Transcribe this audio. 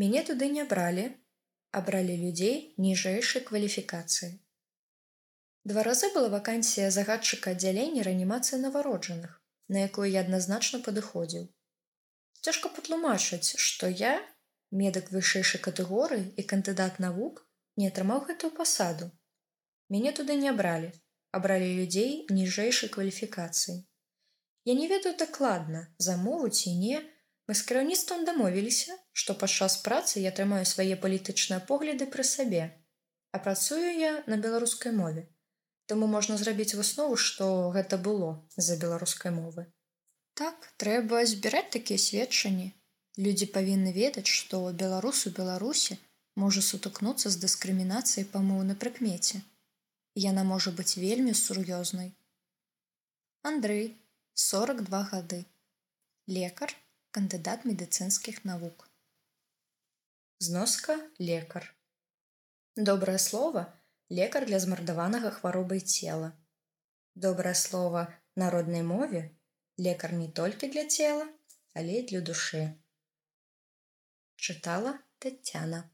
Мяне туды не бралі, абралі людзей ніжэйшай кваліфікацыі. Два разы была вакансія загадчыка аддзялення рэанімацыі нованароджаных, на якую я адназначна падыходзіў. Цяжка патлумачыць, што я, медык вышэйшай катэгорыі і кандыдат навук, не атрымаў гэтую пасаду. Мяне туды не абралі, абралі людзей ніжэйшай кваліфікацыі. Я не ведаю дакладна, замову ці не, мы з кіраўніцтвам дамовіліся, што падчас працы я атрымаю свае палітычныя погляды пры сабе, а працую я на беларускай мове. Таму можна зрабіць выснову, што гэта было з-за беларускай мовы. Так трэба збіраць такія сведчанні. Людзі павінны ведаць, што беларус у Беларусі можа сутыкнуцца з дыскрымінацыяй па моўнай прыкмеце. Яна можа быць вельмі сур'ёзнай. Андрэй 42 гады. Лекар, кандыдат медыцынскіх навук. Зноска лекар. Добрае слова, лекар для змардаванага хваробай цела. Добрае слова народнай мове, лекар не толькі для цела, але і для душы. Чытала Тацяна.